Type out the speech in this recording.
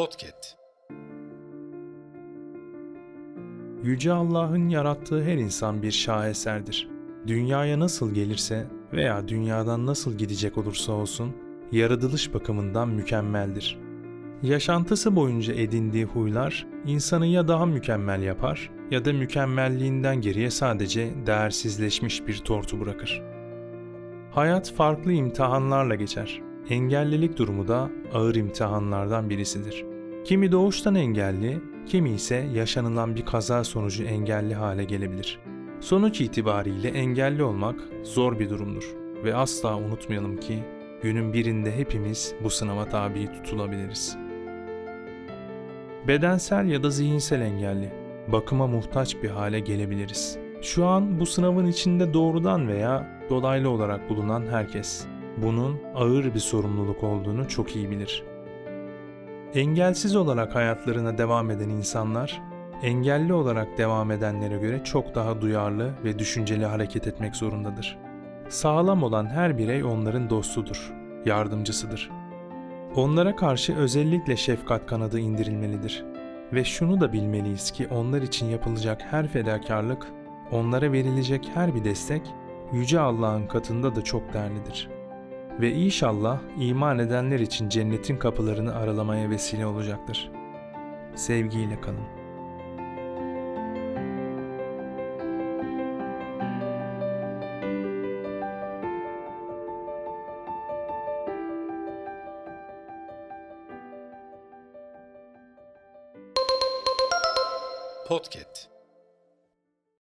Podcast. Yüce Allah'ın yarattığı her insan bir şaheserdir. Dünyaya nasıl gelirse veya dünyadan nasıl gidecek olursa olsun, yaratılış bakımından mükemmeldir. Yaşantısı boyunca edindiği huylar insanı ya daha mükemmel yapar ya da mükemmelliğinden geriye sadece değersizleşmiş bir tortu bırakır. Hayat farklı imtihanlarla geçer. Engellilik durumu da ağır imtihanlardan birisidir. Kimi doğuştan engelli, kimi ise yaşanılan bir kaza sonucu engelli hale gelebilir. Sonuç itibariyle engelli olmak zor bir durumdur ve asla unutmayalım ki günün birinde hepimiz bu sınava tabi tutulabiliriz. Bedensel ya da zihinsel engelli, bakıma muhtaç bir hale gelebiliriz. Şu an bu sınavın içinde doğrudan veya dolaylı olarak bulunan herkes bunun ağır bir sorumluluk olduğunu çok iyi bilir. Engelsiz olarak hayatlarına devam eden insanlar, engelli olarak devam edenlere göre çok daha duyarlı ve düşünceli hareket etmek zorundadır. Sağlam olan her birey onların dostudur, yardımcısıdır. Onlara karşı özellikle şefkat kanadı indirilmelidir. Ve şunu da bilmeliyiz ki onlar için yapılacak her fedakarlık, onlara verilecek her bir destek Yüce Allah'ın katında da çok değerlidir. Ve inşallah iman edenler için cennetin kapılarını aralamaya vesile olacaktır. Sevgiyle kalın. Podcast.